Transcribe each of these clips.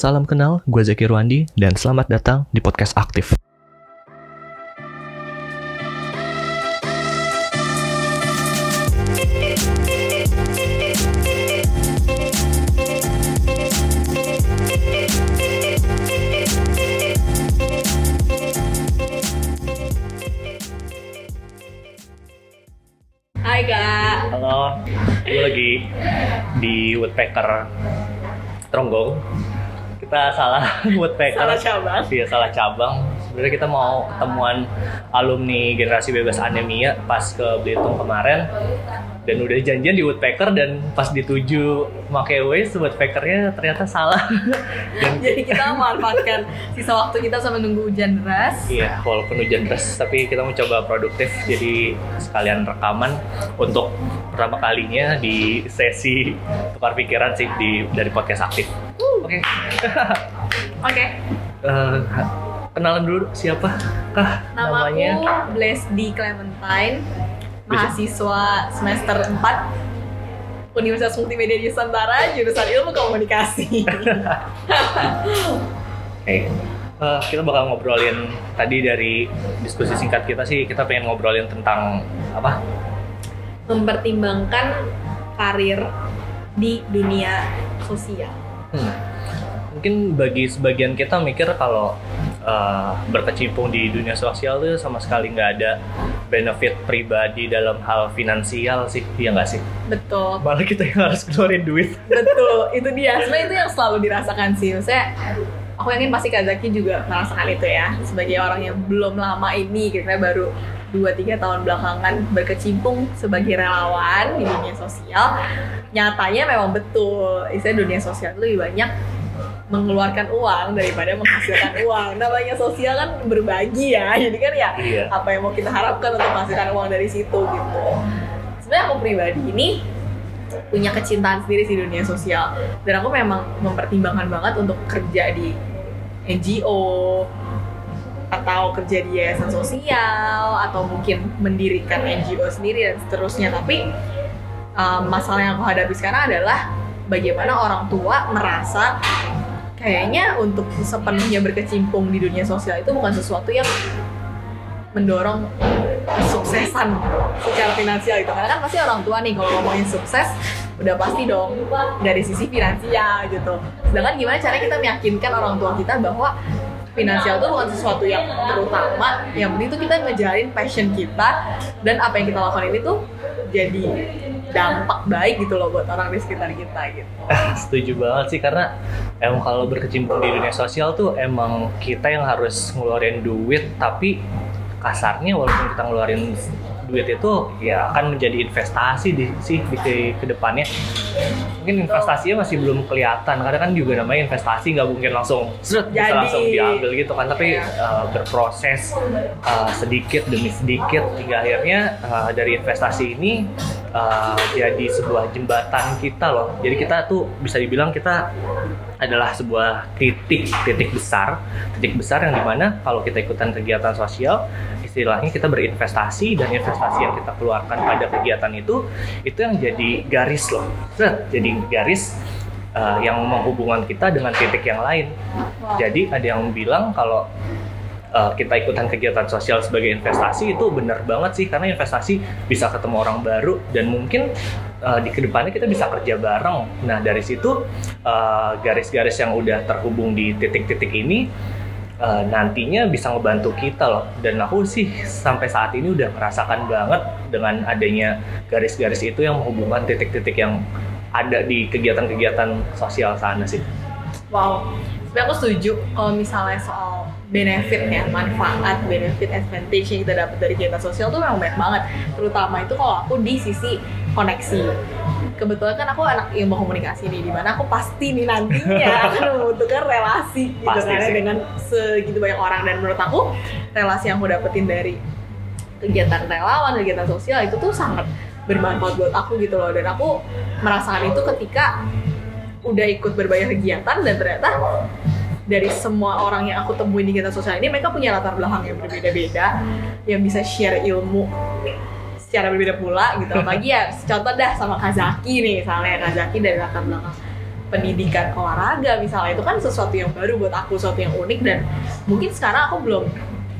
Salam kenal, gue Zaki Ruandi, dan selamat datang di Podcast Aktif. Hai kak. Halo, gue lagi di Woodpecker Tronggong. Kita salah Woodpecker. Salah cabang. Iya, salah cabang. Sebenarnya kita mau ketemuan alumni generasi bebas anemia pas ke Belitung kemarin. Dan udah janjian di Woodpecker dan pas dituju pakai Waze, Woodpeckernya ternyata salah. dan Jadi kita memanfaatkan sisa waktu kita sambil nunggu hujan deras. Iya, walaupun hujan deras, tapi kita mau coba produktif. Jadi sekalian rekaman untuk pertama kalinya di sesi tukar pikiran sih di dari podcast aktif. Oke, Oke. Eh, kenalan dulu siapa kah Nama namanya? aku Blesdy Clementine, mahasiswa semester 4 Universitas Multimedia Nusantara, jurusan Ilmu Komunikasi. Oke, Eh, kita bakal ngobrolin tadi dari diskusi singkat kita sih kita pengen ngobrolin tentang apa? Mempertimbangkan karir di dunia sosial. Hmm. Mungkin bagi sebagian kita mikir kalau uh, berkecimpung di dunia sosial itu sama sekali nggak ada benefit pribadi dalam hal finansial sih, iya nggak sih? Betul. Malah kita yang harus keluarin duit. Betul, itu dia. Sebenarnya itu yang selalu dirasakan sih. Maksudnya, aku yakin pasti Kak Zaki juga merasakan itu ya. Sebagai orang yang belum lama ini, kira baru 2-3 tahun belakangan berkecimpung sebagai relawan di dunia sosial. Nyatanya memang betul, istilah dunia sosial itu lebih banyak mengeluarkan uang daripada menghasilkan uang. Namanya sosial kan berbagi ya. Jadi kan ya Iya. apa yang mau kita harapkan untuk menghasilkan uang dari situ gitu. Sebenarnya aku pribadi ini punya kecintaan sendiri di dunia sosial dan aku memang mempertimbangkan banget untuk kerja di NGO atau kerja di yayasan sosial atau mungkin mendirikan NGO sendiri dan seterusnya tapi um, masalah yang aku hadapi sekarang adalah bagaimana orang tua merasa kayaknya untuk sepenuhnya berkecimpung di dunia sosial itu bukan sesuatu yang mendorong kesuksesan secara finansial gitu. Karena kan pasti orang tua nih kalau ngomongin sukses udah pasti dong dari sisi finansial gitu. Sedangkan gimana caranya kita meyakinkan orang tua kita bahwa finansial itu bukan sesuatu yang terutama. Yang penting itu kita ngejalin passion kita dan apa yang kita lakukan ini tuh jadi dampak baik gitu loh buat orang di sekitar kita gitu. Setuju banget sih karena emang kalau berkecimpung di dunia sosial tuh emang kita yang harus ngeluarin duit tapi kasarnya walaupun kita ngeluarin duit itu ya akan menjadi investasi di sih di ke, ke depannya. Mungkin investasinya masih belum kelihatan karena kan juga namanya investasi nggak mungkin langsung seret, bisa langsung diambil gitu kan. Tapi uh, berproses uh, sedikit demi sedikit hingga akhirnya uh, dari investasi ini uh, jadi sebuah jembatan kita loh. Jadi kita tuh bisa dibilang kita adalah sebuah titik titik besar. Titik besar yang di mana kalau kita ikutan kegiatan sosial istilahnya kita berinvestasi dan investasi yang kita keluarkan pada kegiatan itu itu yang jadi garis loh. Jadi garis uh, yang menghubungkan kita dengan titik yang lain. Jadi ada yang bilang kalau uh, kita ikutan kegiatan sosial sebagai investasi itu benar banget sih karena investasi bisa ketemu orang baru dan mungkin uh, di ke depannya kita bisa kerja bareng. Nah dari situ uh, garis-garis yang udah terhubung di titik-titik ini uh, nantinya bisa ngebantu kita loh. Dan aku sih sampai saat ini udah merasakan banget dengan adanya garis-garis itu yang menghubungkan titik-titik yang ada di kegiatan-kegiatan sosial sana sih. Wow, sebenarnya aku setuju kalau misalnya soal benefit ya, manfaat, benefit, advantage yang kita dapat dari kegiatan sosial tuh memang banyak banget. Terutama itu kalau aku di sisi koneksi. Kebetulan kan aku anak ilmu komunikasi nih, di mana aku pasti nih nantinya akan membutuhkan relasi gitu Pasti kan sih. dengan segitu banyak orang dan menurut aku relasi yang aku dapetin dari kegiatan relawan, kegiatan sosial itu tuh sangat bermanfaat buat aku gitu loh dan aku merasakan itu ketika udah ikut berbagai kegiatan dan ternyata dari semua orang yang aku temuin di kegiatan sosial ini mereka punya latar belakang yang berbeda-beda yang bisa share ilmu secara berbeda pula gitu. Apalagi ya contoh dah sama Kazaki nih misalnya. Kazaki dari latar belakang pendidikan olahraga misalnya itu kan sesuatu yang baru buat aku sesuatu yang unik. Dan mungkin sekarang aku belum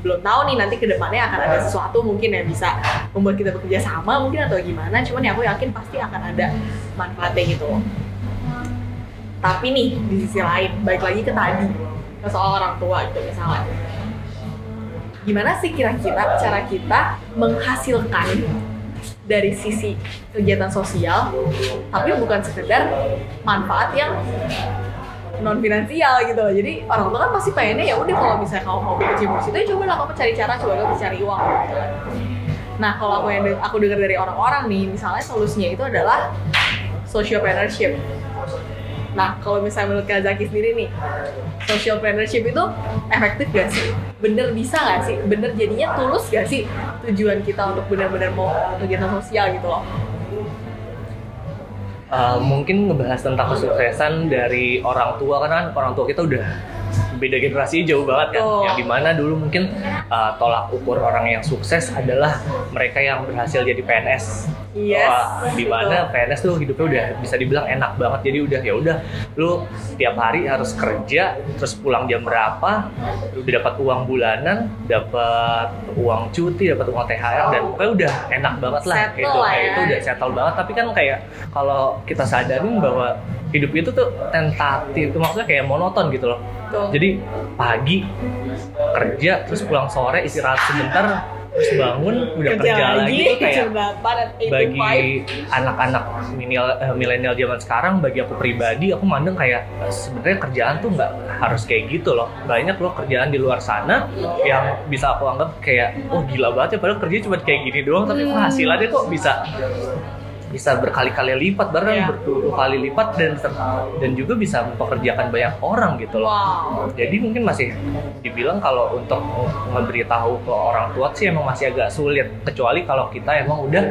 belum tahu nih nanti ke depannya akan ada sesuatu mungkin yang bisa membuat kita bekerja sama mungkin atau gimana. Cuman ya aku yakin pasti akan ada manfaatnya gitu tapi nih di sisi lain baik lagi ke tadi ke soal orang tua gitu misalnya. Gimana sih kira-kira cara kita menghasilkan dari sisi kegiatan sosial tapi bukan sekedar manfaat yang non finansial gitu loh. Jadi orang tua kan pasti pengennya ya udah kalau misalnya kamu mau di situ ya coba lah kamu cari cara coba kamu cari uang. Gitu nah kalau aku yang aku dengar dari orang-orang nih misalnya solusinya itu adalah sociopreneurship nah kalau misalnya menurut Kak Zaki sendiri nih socialpreneurship itu efektif gak sih? Bener bisa gak sih? Bener jadinya tulus gak sih tujuan kita untuk benar-benar mau kegiatan sosial gitu loh? Uh, mungkin ngebahas tentang kesuksesan dari orang tua kan orang tua kita udah beda generasi jauh banget kan Betul. yang di mana dulu mungkin uh, tolak ukur orang yang sukses adalah mereka yang berhasil jadi PNS Yes, Wah, di mana. PNS tuh hidupnya udah bisa dibilang enak banget jadi udah ya udah lu tiap hari harus kerja terus pulang jam berapa udah dapat uang bulanan dapat uang cuti dapat uang THR dan pokoknya udah enak banget lah Settle gitu lah kayak ya. itu udah settle banget tapi kan kayak kalau kita sadarin bahwa hidup itu tuh tentatif maksudnya kayak monoton gitu loh Betul. jadi pagi kerja terus pulang sore istirahat sebentar terus bangun udah kerja, lagi, tuh kayak jam 8 dan 8 to bagi anak-anak milenial eh, milenial zaman sekarang bagi aku pribadi aku mandang kayak eh, sebenarnya kerjaan tuh nggak harus kayak gitu loh banyak loh kerjaan di luar sana yang bisa aku anggap kayak oh gila banget ya padahal kerja cuma kayak gini doang tapi Hmm. penghasilannya kok bisa bisa berkali-kali lipat bahkan Iya. berpuluh kali lipat dan dan juga bisa mempekerjakan banyak orang gitu loh Wow. jadi mungkin masih dibilang kalau untuk memberitahu ke orang tua sih emang masih agak sulit kecuali kalau kita emang udah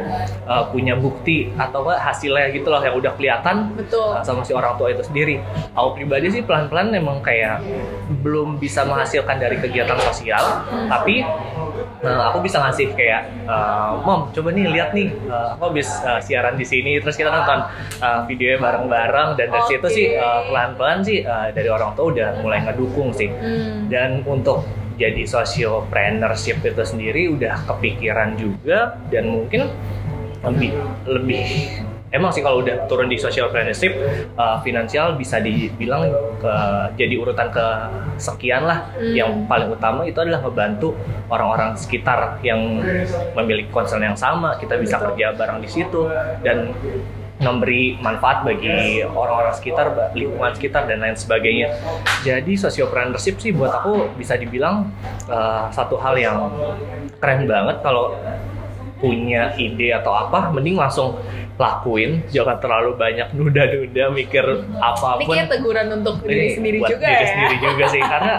uh, punya bukti atau hasilnya gitu loh yang udah kelihatan Betul. uh, sama si orang tua itu sendiri. Aku pribadi sih pelan-pelan emang kayak belum bisa menghasilkan dari kegiatan sosial, tapi uh, aku bisa ngasih kayak uh, mom coba nih lihat nih uh, aku habis uh, siaran di sini terus kita nonton uh, videonya bareng-bareng dan dari situ Oke. sih uh, pelan-pelan sih uh, dari orang tua udah mulai ngedukung sih Hmm. dan untuk jadi sociopreneurship itu sendiri udah kepikiran juga dan mungkin lebih lebih emang sih kalau udah turun di socialpreneurship uh, finansial bisa dibilang ke, jadi urutan ke sekian lah Hmm. yang paling utama itu adalah ngebantu orang-orang sekitar yang memiliki concern yang sama kita bisa Betul. kerja bareng di situ dan memberi manfaat bagi orang-orang sekitar, lingkungan sekitar dan lain sebagainya. Jadi sociopreneurship sih buat aku bisa dibilang uh, satu hal yang keren banget kalau punya ide atau apa, mending langsung lakuin, jangan terlalu banyak nuda-nuda mikir apa pun. kayak teguran untuk diri Ini sendiri buat juga diri ya. sendiri juga sih. Karena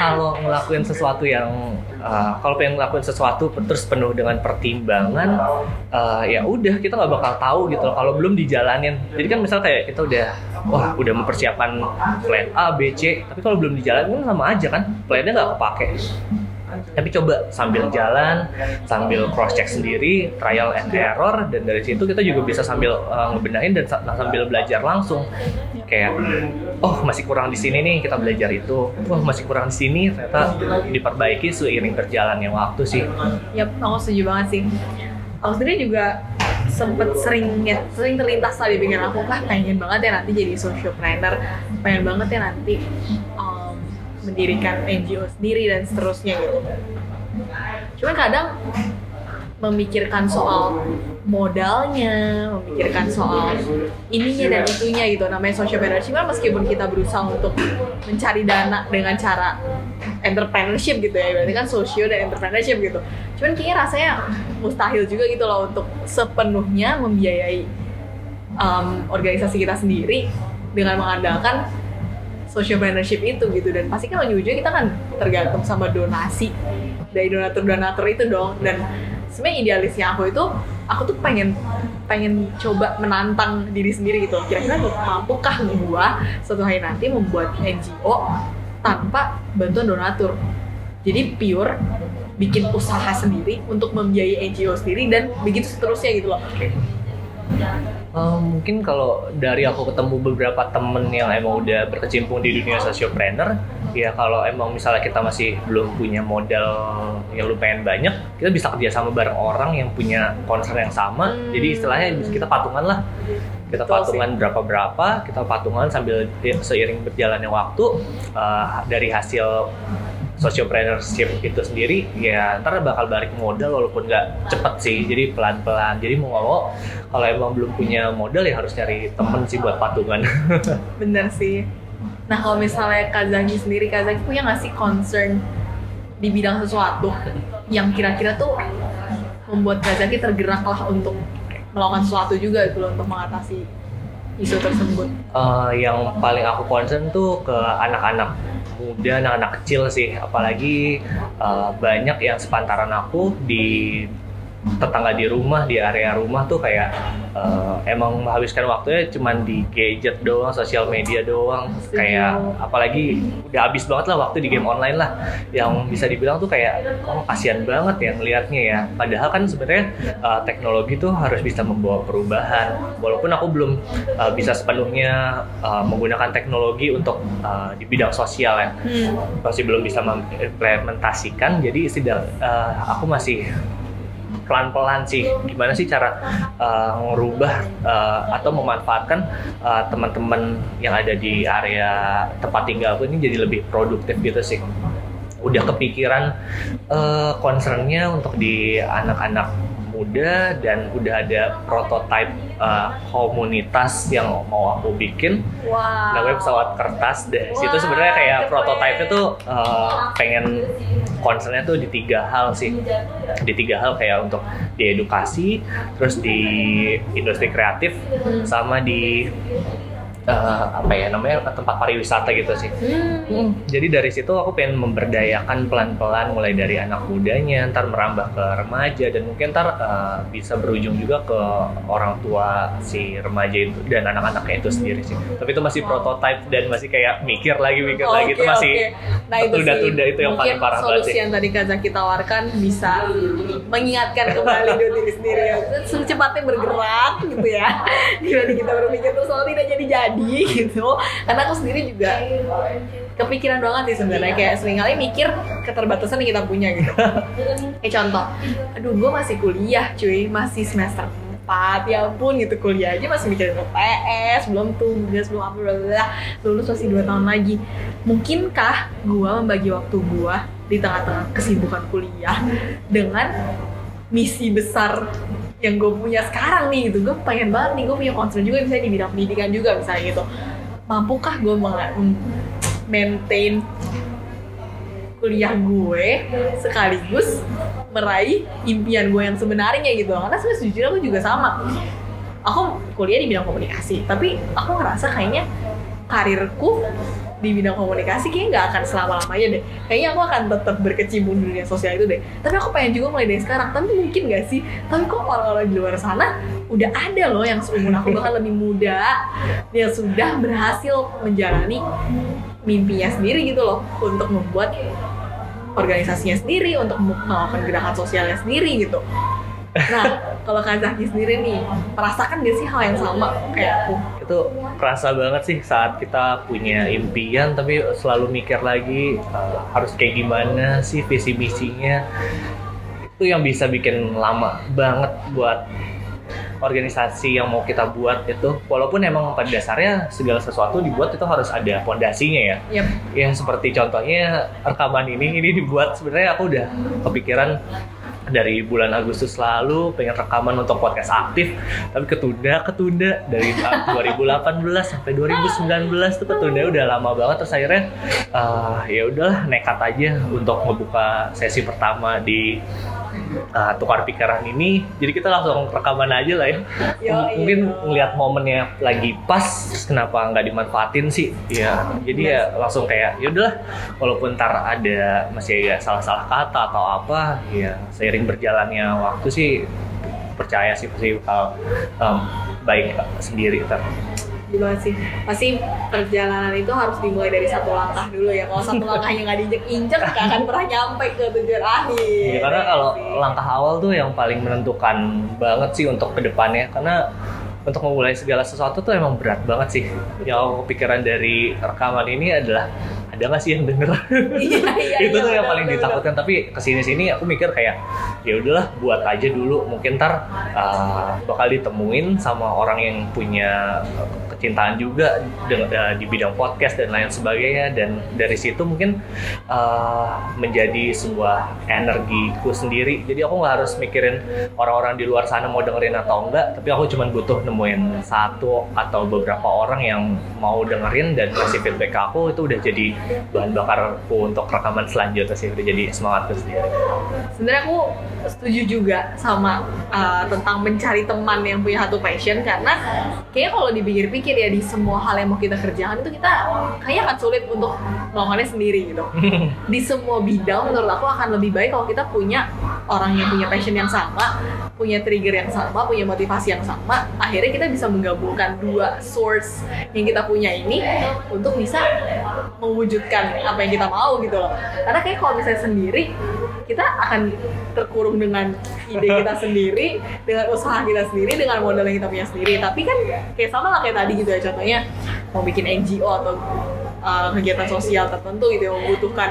kalau ngelakuin sesuatu yang uh, kalau pengen ngelakuin sesuatu terus penuh dengan pertimbangan uh, ya udah kita nggak bakal tahu gitu loh kalau belum dijalanin. Jadi kan misal kayak kita udah wah udah mempersiapkan plan A B C tapi kalau belum dijalanin kan sama aja kan? Plannya nggak kepake tapi coba sambil jalan sambil cross check sendiri trial and error dan dari situ kita juga bisa sambil uh, ngebenahin dan sa- sambil belajar langsung. Kayak oh masih kurang di sini nih kita belajar itu. Oh masih kurang di sini ternyata diperbaiki seiring berjalannya waktu sih. Yap, aku setuju banget sih. Aku sendiri juga sempet sering ya, sering terlintas lah di pikiran aku lah pengen banget ya nanti jadi socialpreneur, pengen banget ya nanti mendirikan NGO sendiri dan seterusnya gitu. Cuman kadang memikirkan soal modalnya, memikirkan soal ininya dan itunya gitu. Namanya socialpreneurship kan meskipun kita berusaha untuk mencari dana dengan cara entrepreneurship gitu ya, berarti kan sosio dan entrepreneurship gitu. Cuman kayaknya rasanya mustahil juga gitu loh untuk sepenuhnya membiayai um, organisasi kita sendiri dengan mengandalkan socialpreneurship itu gitu. Dan pasti kan ujung-ujungnya kita kan tergantung sama donasi. Dari donatur-donatur itu dong. Dan sebenarnya idealisnya aku itu aku tuh pengen pengen coba menantang diri sendiri gitu. Kira-kira mampukah gua suatu hari nanti membuat NGO tanpa bantuan donatur? Jadi pure bikin usaha sendiri untuk membiayai NGO sendiri dan begitu seterusnya gitu loh Eh, mungkin kalau dari aku ketemu beberapa temen yang emang udah berkecimpung di dunia sociopreneur, ya kalau emang misalnya kita masih belum punya modal yang lumayan banyak, kita bisa kerja sama bareng orang yang punya concern yang sama. Hmm. Jadi istilahnya kita patungan lah. Kita Betul patungan berapa berapa, kita patungan sambil di- seiring berjalannya waktu eh, dari hasil sociopreneurship itu sendiri ya ntar bakal balik modal walaupun nggak cepet sih. Jadi pelan-pelan. Jadi mau nggak mau kalau emang belum punya modal ya harus cari temen sih buat patungan. Bener sih. Nah kalau misalnya Kak Zaki sendiri, Kak Zaki punya nggak sih concern di bidang sesuatu yang kira-kira tuh membuat Kak Zaki tergerak lah untuk melakukan sesuatu juga gitu loh untuk mengatasi isu tersebut. Eh, yang paling aku concern tuh ke anak-anak muda, anak-anak kecil sih apalagi eh, banyak yang sepantaran aku di tetangga di rumah di area rumah tuh kayak eh, emang menghabiskan waktunya cuman di gadget doang, sosial media doang, kayak apalagi udah habis banget lah waktu di game online lah, yang bisa dibilang tuh kayak oh kasihan banget ya ngelihatnya ya. Padahal kan sebenarnya eh, teknologi tuh harus bisa membawa perubahan. Walaupun aku belum eh, bisa sepenuhnya eh, menggunakan teknologi untuk eh, di bidang sosial ya, Hmm. masih belum bisa mengimplementasikan. Jadi tidak, eh, aku masih pelan-pelan sih. Gimana sih cara uh, uh, atau memanfaatkan uh, teman-teman yang ada di area tempat tinggal ini jadi lebih produktif gitu sih. Udah kepikiran uh, concernnya untuk di anak-anak muda dan udah ada prototype uh, komunitas yang mau aku bikin Wow. namanya pesawat kertas deh. Situ Wah, sebenarnya kayak prototipe tuh uh, pengen concernnya tuh di tiga hal sih. Di tiga hal kayak untuk di edukasi, terus di industri kreatif, sama di uh, apa ya namanya tempat pariwisata gitu sih. Hmm. Jadi dari situ aku pengen memberdayakan pelan-pelan mulai dari anak mudanya, ntar merambah ke remaja dan mungkin ntar uh, bisa berujung juga ke orang tua si remaja itu dan anak-anaknya itu sendiri sih. Tapi itu masih prototype dan masih kayak mikir lagi mikir lagi itu Oke, masih oke. nah itu tunda-tunda itu yang paling parah banget solusi sih. yang tadi Kak Zaki tawarkan bisa mengingatkan kembali diri sendiri ya. secepatnya bergerak gitu ya dibanding kita berpikir terus soal tidak jadi-jadi gitu. Karena aku sendiri juga kepikiran banget sih sebenarnya. Kayak sering kali mikir keterbatasan yang kita punya gitu. Kayak contoh aduh gue masih kuliah cuy. Masih semester 4 ya ampun gitu. Kuliah aja masih mikirin UTS belum tugas belum apa bla lulus masih 2 tahun lagi. Mungkinkah gue membagi waktu gue di tengah-tengah kesibukan kuliah dengan misi besar yang gue punya sekarang nih gitu. Gue pengen banget nih gue punya concern juga misalnya di bidang pendidikan juga misalnya gitu. Mampukah gue maintain kuliah gue sekaligus meraih impian gue yang sebenarnya gitu? Karena sebenarnya sejujurnya aku juga sama. Aku kuliah di bidang komunikasi tapi aku ngerasa kayaknya karirku di bidang komunikasi kayaknya nggak akan selama lamanya deh. Kayaknya aku akan tetap berkecimpung di dunia sosial itu deh. Tapi aku pengen juga mulai dari sekarang. Tapi mungkin gak sih? Tapi kok orang-orang di luar sana udah ada loh yang seumur aku bahkan lebih muda yang sudah berhasil menjalani mimpinya sendiri gitu loh. Untuk membuat organisasinya sendiri untuk melakukan gerakan sosialnya sendiri gitu. Nah kalau Kak Zaki sendiri nih merasakan gak sih hal yang sama kayak aku itu kerasa banget sih saat kita punya impian tapi selalu mikir lagi uh, harus kayak gimana sih visi misinya. Itu yang bisa bikin lama banget buat organisasi yang mau kita buat itu. Walaupun emang pada dasarnya segala sesuatu dibuat itu harus ada fondasinya ya. Yap. ya seperti contohnya rekaman ini ini dibuat. Sebenarnya aku udah kepikiran dari bulan Agustus lalu pengen rekaman untuk podcast aktif tapi ketunda ketunda. Dari uh, 2018 sampai 2019 tuh ketunda udah lama banget. Terus akhirnya uh, ya udahlah nekat aja untuk ngebuka sesi pertama di uh, tukar pikiran ini jadi kita langsung rekaman aja lah ya. Yo, M- iya. mungkin ngelihat momennya lagi pas kenapa nggak dimanfaatin sih? Ya jadi ya langsung kayak ya udahlah walaupun ntar ada masih ada salah-salah kata atau apa ya seiring berjalannya waktu sih percaya sih pasti bakal um, baik sendiri ntar gimana sih pasti perjalanan itu harus dimulai dari satu langkah dulu ya kalau satu langkahnya nggak diinjek injek gak akan pernah nyampe ke tujuan akhir Ya, karena kalau Sih. langkah awal tuh yang paling menentukan banget sih untuk ke depannya karena untuk memulai segala sesuatu tuh emang berat banget sih. Yang aku kepikiran dari rekaman ini adalah ada nggak sih yang denger? Iya, iya, itu iya, tuh yang benar, paling benar, ditakutkan. Tapi ke sini sini aku mikir kayak ya udahlah buat aja dulu. Mungkin ntar uh, bakal ditemuin sama orang yang punya kecintaan juga di bidang podcast dan lain sebagainya. Dan dari situ mungkin uh, menjadi sebuah energiku sendiri. Jadi aku nggak harus mikirin orang-orang di luar sana mau dengerin atau enggak. Tapi aku cuma butuh nemuin satu atau beberapa orang yang mau dengerin dan kasih feedback ke aku itu udah jadi bahan bakarku untuk rekaman selanjutnya sih udah jadi semangatku sendiri. sebenarnya aku setuju juga sama uh, tentang mencari teman yang punya satu passion karena kayaknya kalau dipikir-pikir ya di semua hal yang mau kita kerjakan itu kita kayaknya akan sulit untuk melakukannya sendiri gitu. Di semua bidang menurut aku akan lebih baik kalau kita punya orang yang punya passion yang sama punya trigger yang sama punya motivasi yang sama. Akhirnya kita bisa menggabungkan dua source yang kita punya ini untuk bisa mewujudkan apa yang kita mau gitu loh. Karena kayak kalau misalnya sendiri kita akan terkurung dengan ide kita sendiri dengan usaha kita sendiri dengan modal yang kita punya sendiri tapi kan kayak sama lah kayak tadi gitu ya contohnya mau bikin NGO atau uh, kegiatan sosial tertentu gitu yang membutuhkan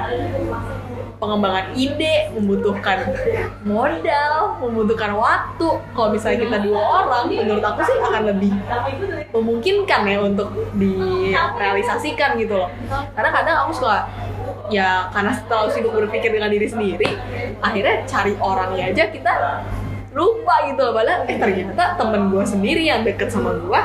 pengembangan ide, membutuhkan modal, membutuhkan waktu. Kalau misalnya kita dua orang, menurut aku sih akan lebih memungkinkan ya untuk direalisasikan gitu loh. Karena kadang aku suka ya karena terlalu sibuk berpikir dengan diri sendiri, akhirnya cari orangnya aja kita lupa gitu loh. Padahal eh ternyata temen gue sendiri yang deket sama gue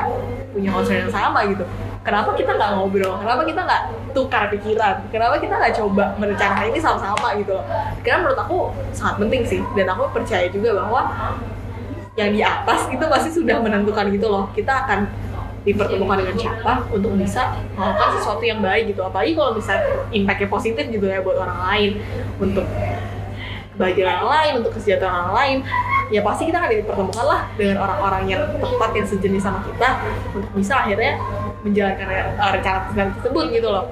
punya concern yang sama gitu. Kenapa kita nggak ngobrol? Kenapa kita nggak tukar pikiran? Kenapa kita nggak coba merencanakan ini sama-sama gitu loh? Karena menurut aku sangat penting sih. Dan aku percaya juga bahwa yang di atas itu pasti sudah menentukan gitu loh. Kita akan dipertemukan dengan siapa untuk bisa melakukan sesuatu yang baik gitu apalagi kalau bisa impactnya positif gitu ya buat orang lain untuk kebahagiaan orang lain untuk kesejahteraan orang lain ya pasti kita akan dipertemukan lah dengan orang-orang yang tepat yang sejenis sama kita untuk bisa akhirnya menjalankan rencana tersebut gitu loh.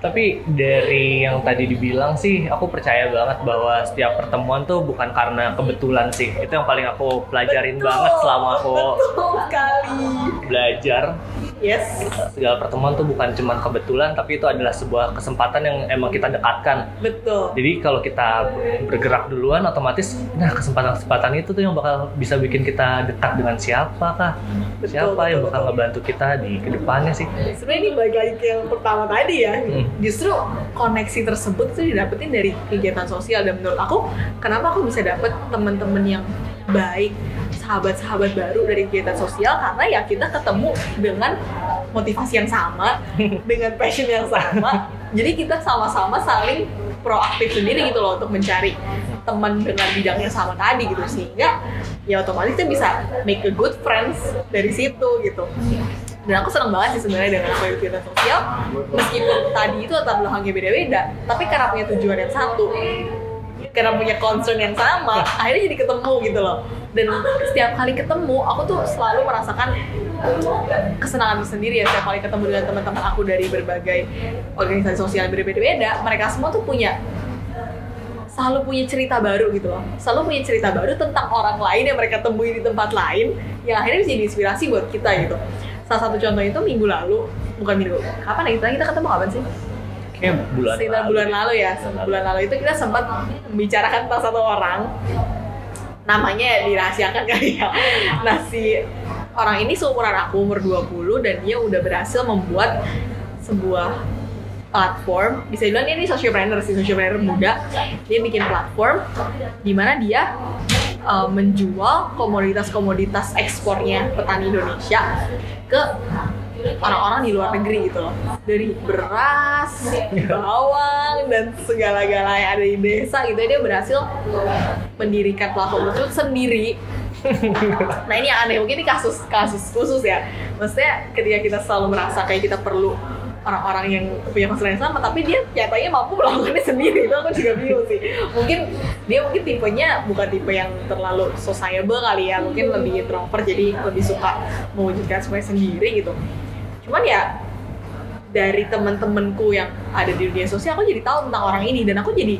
Tapi dari yang tadi dibilang sih, aku percaya banget bahwa setiap pertemuan tuh bukan karena kebetulan sih. Itu yang paling aku pelajarin Betul, banget selama aku betul sekali. belajar. Yes, Segala pertemuan tuh bukan cuma kebetulan, tapi itu adalah sebuah kesempatan yang emang kita dekatkan. betul. Jadi kalau kita bergerak duluan, otomatis nah kesempatan-kesempatan itu tuh yang bakal bisa bikin kita dekat dengan siapa kah? Betul, Siapa yang betul, bakal betul. ngebantu kita di ke depannya sih? Sebenarnya ini balik lagi ke yang pertama tadi ya. Hmm. Justru koneksi tersebut tuh didapetin dari kegiatan sosial. Dan menurut aku kenapa aku bisa dapet teman-teman yang baik sahabat-sahabat baru dari kegiatan sosial? Karena ya kita ketemu dengan motivasi yang sama dengan passion yang sama. Jadi kita sama-sama saling proaktif sendiri gitu loh untuk mencari teman dengan bidang yang sama tadi gitu. Sehingga ya otomatis kita bisa make a good friends dari situ gitu dan aku seneng banget sih sebenarnya dengan yang kegiatan sosial. Meskipun tadi itu latar belakangnya beda-beda tapi karena punya tujuan yang satu karena punya concern yang sama akhirnya jadi ketemu gitu loh. Dan setiap kali ketemu aku tuh selalu merasakan kesenangan sendiri ya. Setiap kali ketemu dengan teman-teman aku dari berbagai organisasi sosial yang berbeda-beda mereka semua tuh punya selalu punya cerita baru gitu loh. Selalu punya cerita baru tentang orang lain yang mereka temui di tempat lain yang akhirnya bisa jadi inspirasi buat kita gitu salah satu contoh itu minggu lalu bukan minggu kapan ya? Kita kita ketemu kapan sih? Kayak bulan sekitar bulan lalu ya Bulan bulan lalu itu kita sempat membicarakan tentang satu orang. Namanya dirahasiakan kali ya. Nah si orang ini seumuran aku umur 20 dan dia udah berhasil membuat sebuah platform. Bisa dibilang dia ini sociopreneur sih sociopreneur muda. Dia bikin platform di mana dia uh, menjual komoditas-komoditas ekspornya petani Indonesia ke orang-orang di luar negeri gitu loh. Dari beras, bawang dan segala-gala yang ada di desa gitu. Dia berhasil mendirikan platform tersebut sendiri. Nah ini yang aneh. Mungkin ini kasus kasus khusus ya. Maksudnya ketika kita selalu merasa kayak kita perlu orang-orang yang punya concern yang sama tapi dia nyatanya mampu melakukannya sendiri. Itu aku juga bingung sih. Mungkin dia mungkin tipenya bukan tipe yang terlalu sociable kali ya mungkin lebih introvert jadi lebih suka mewujudkan semuanya sendiri gitu. Cuman ya dari temen-temenku yang ada di dunia sosial aku jadi tahu tentang orang ini dan aku jadi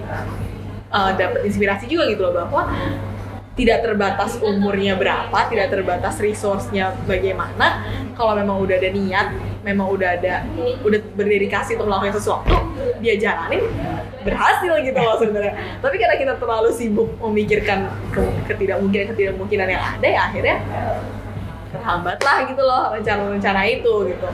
uh, dapat inspirasi juga gitu loh bahwa tidak terbatas umurnya berapa tidak terbatas resource-nya bagaimana. Kalau memang udah ada niat memang udah ada udah berdedikasi untuk melakukan sesuatu dia jalanin berhasil gitu loh sebenarnya. Tapi karena kita terlalu sibuk memikirkan ke ketidakmungkinan ketidakmungkinan yang ada ya akhirnya terhambat lah gitu loh rencana-rencana itu gitu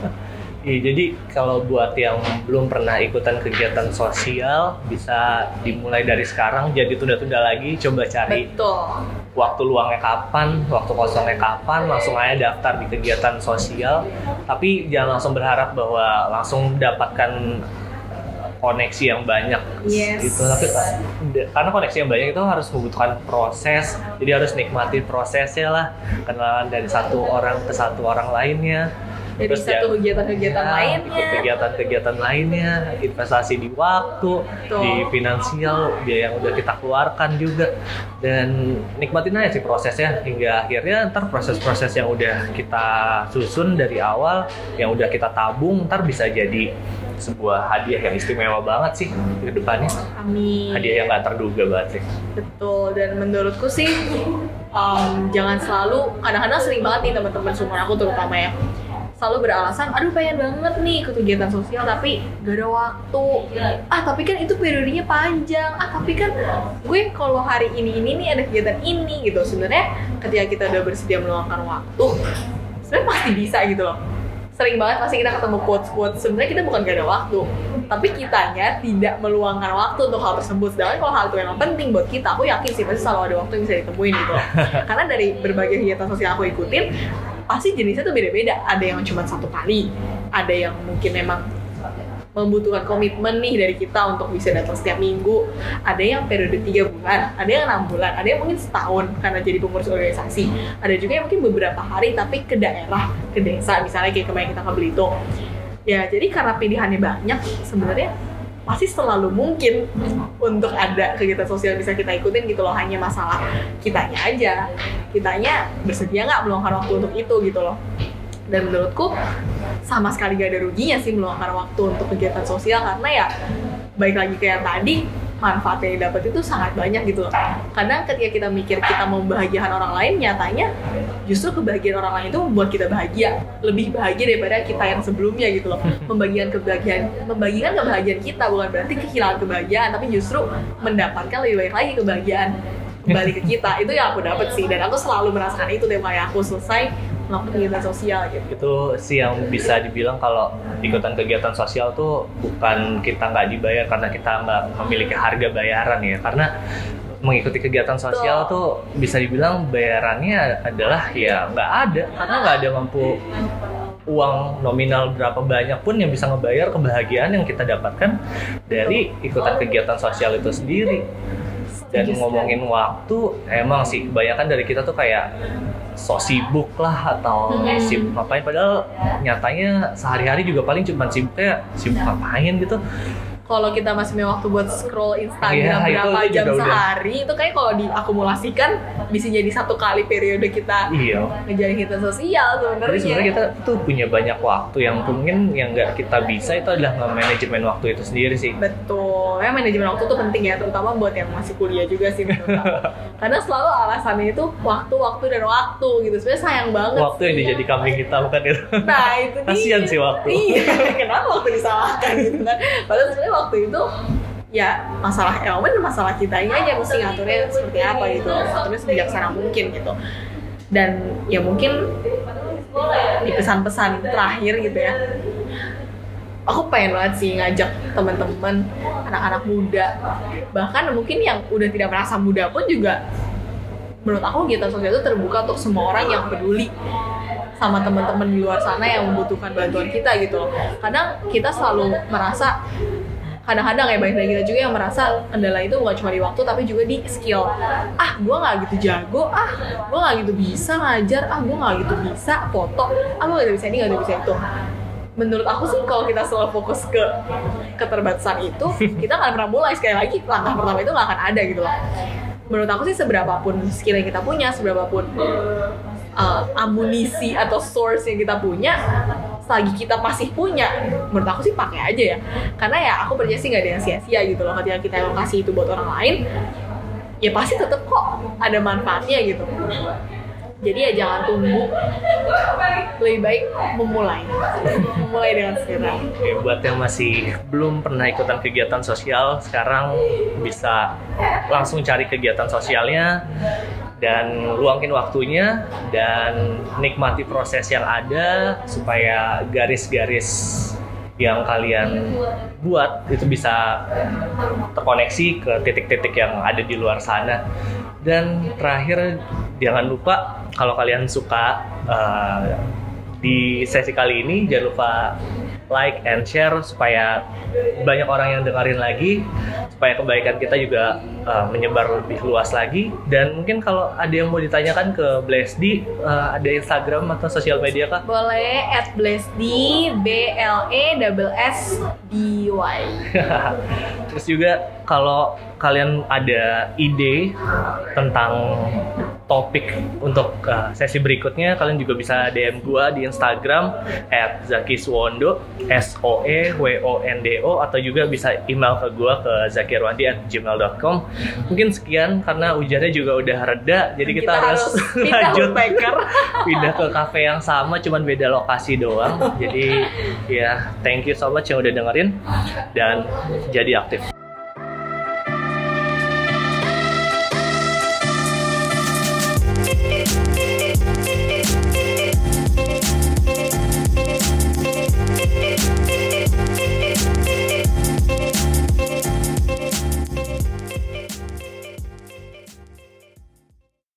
Iya, jadi kalau buat yang belum pernah ikutan kegiatan sosial bisa dimulai dari sekarang jadi tunda-tunda lagi coba cari betul waktu luangnya kapan, waktu kosongnya kapan, langsung aja daftar di kegiatan sosial. Tapi jangan langsung berharap bahwa langsung mendapatkan koneksi yang banyak Yes. gitu tapi karena koneksi yang banyak itu harus membutuhkan proses jadi harus nikmati prosesnya lah kenalan dari satu orang ke satu orang lainnya dari Terus satu ya- kegiatan-kegiatan Ya, lainnya kegiatan-kegiatan lainnya, investasi di waktu, Betul. di finansial, biaya yang udah kita keluarkan juga, dan nikmatin aja sih prosesnya hingga akhirnya ntar proses-proses yang udah kita susun dari awal, yang udah kita tabung, ntar bisa jadi sebuah hadiah yang istimewa banget sih ke depannya. Amin. Hadiah yang nggak terduga banget sih. Betul, dan menurutku sih um, jangan selalu, kadang-kadang sering banget nih teman-teman seumuran aku terutama ya selalu beralasan, aduh pengen banget nih ikut kegiatan sosial tapi gak ada waktu. Ah tapi kan itu periodenya panjang. Ah tapi kan gue kalau hari ini ini nih ada kegiatan ini gitu. Sebenarnya ketika kita udah bersedia meluangkan waktu sebenarnya pasti bisa gitu loh. Sering banget pasti kita ketemu quotes quotes sebenarnya kita bukan gak ada waktu tapi kitanya tidak meluangkan waktu untuk hal tersebut. Sedangkan kalau hal itu memang penting buat kita aku yakin sih pasti selalu ada waktu yang bisa ditemuin gitu loh. karena dari berbagai kegiatan sosial aku ikutin pasti jenisnya tuh beda-beda. Ada yang cuma satu kali ada yang mungkin memang membutuhkan komitmen nih dari kita untuk bisa datang setiap minggu. Ada yang periode tiga bulan ada yang enam bulan ada yang mungkin setahun karena jadi pengurus organisasi. Ada juga yang mungkin beberapa hari tapi ke daerah ke desa. Misalnya kayak kemarin kita ke Belitung. Ya jadi karena pilihannya banyak sebenarnya pasti selalu mungkin untuk ada kegiatan sosial bisa kita ikutin gitu loh. Hanya masalah kitanya aja. Kitanya bersedia nggak meluangkan waktu untuk itu gitu loh. Dan menurutku sama sekali gak ada ruginya sih meluangkan waktu untuk kegiatan sosial. Karena ya baik lagi kayak tadi manfaatnya yang dapat itu sangat banyak gitu loh. Kadang ketika kita mikir kita mau membahagiakan orang lain nyatanya justru kebahagiaan orang lain itu membuat kita bahagia. Lebih bahagia daripada kita yang sebelumnya gitu loh. Membagikan kebahagiaan membagikan kebahagiaan kita bukan berarti kehilangan kebahagiaan tapi justru mendapatkan lebih baik lagi kebahagiaan. Kembali ke kita itu yang aku dapat sih. Dan aku selalu merasakan itu deh kayak aku selesai melakukan kegiatan sosial gitu. Itu sih yang bisa dibilang kalau ikutan kegiatan sosial tuh bukan kita nggak dibayar karena kita nggak memiliki harga bayaran ya. Karena mengikuti kegiatan sosial tuh bisa dibilang bayarannya adalah ya nggak ada. Karena nggak ada mampu uang nominal berapa banyak pun yang bisa ngebayar kebahagiaan yang kita dapatkan dari ikutan kegiatan sosial itu sendiri dan Setuju sekali. ngomongin waktu emang sih kebanyakan dari kita tuh kayak sok sibuk lah atau Hmm. sibuk ngapain padahal nyatanya sehari-hari juga paling cuma sibuknya sibuk ngapain gitu kalau kita masih punya waktu buat scroll Instagram itu- berapa itu jam udah. sehari itu kayak kalau diakumulasikan bisa jadi satu kali periode kita iya. ngejalin kegiatan sosial jadi sebenarnya sebenarnya kita tuh punya banyak waktu yang mungkin yang nggak kita bisa itu adalah nge-manajemen waktu itu sendiri sih. Betul. Ya manajemen waktu tuh penting ya terutama buat yang masih kuliah juga sih karena selalu alasannya itu waktu waktu dan waktu gitu. Sebenarnya sayang banget waktu yang sih. dijadi kambing hitam kan itu. Nah itu Kasian sih waktu. iya kenapa waktu disalahkan gitu kan? Padahal sebenarnya waktu itu ya masalah ya momen masalah kita ini aja mesti ngaturnya seperti apa gitu. Ngaturnya sebijaksana mungkin gitu. Dan ya mungkin di pesan-pesan terakhir gitu ya. Aku pengen banget sih ngajak teman-teman anak-anak muda. Bahkan mungkin yang udah tidak merasa muda pun juga menurut aku kegiatan sosial itu terbuka untuk semua orang yang peduli sama teman-teman di luar sana yang membutuhkan bantuan kita gitu. Kadang kita selalu merasa kadang-kadang ya banyak dari kita juga yang merasa kendala itu bukan cuma di waktu tapi juga di skill. Ah gue nggak gitu jago. Ah gue nggak gitu bisa ngajar. Ah gue nggak gitu bisa foto. Ah gue nggak gitu bisa ini nggak gitu bisa itu. Menurut aku sih kalau kita selalu fokus ke keterbatasan itu kita nggak pernah mulai. Sekali lagi langkah pertama itu nggak akan ada gitu loh. Menurut aku sih seberapapun skill yang kita punya seberapapun uh, amunisi atau source yang kita punya selagi kita masih punya menurut aku sih pakai aja ya. Karena ya aku percaya sih nggak ada yang sia-sia gitu loh ketika kita emang kasih itu buat orang lain ya pasti tetap kok ada manfaatnya gitu. Jadi ya jangan tunggu lebih baik memulai. Memulai dengan segera. Oke, buat yang masih belum pernah ikutan kegiatan sosial, sekarang bisa langsung cari kegiatan sosialnya dan luangin waktunya dan nikmati proses yang ada supaya garis-garis yang kalian buat itu bisa terkoneksi ke titik-titik yang ada di luar sana. Dan terakhir jangan lupa kalau kalian suka uh, di sesi kali ini jangan lupa like and share supaya banyak orang yang dengerin lagi supaya kebaikan kita juga uh, menyebar lebih luas lagi dan mungkin kalau ada yang mau ditanyakan ke Blesdi uh, ada Instagram atau sosial media kah? boleh at blesdi b l e double s d y Terus juga kalau kalian ada ide tentang topik untuk uh, sesi berikutnya, kalian juga bisa DM gua di Instagram @zakiswondo s o e w o n d o atau juga bisa email ke gua ke zakirwandi@gmail.com. Mungkin sekian karena hujannya juga udah reda, jadi kita, harus, pindah lanjut woodpecker. pindah ke kafe yang sama, cuman beda lokasi doang. Jadi ya thank you so much yang udah dengerin dan jadi aktif.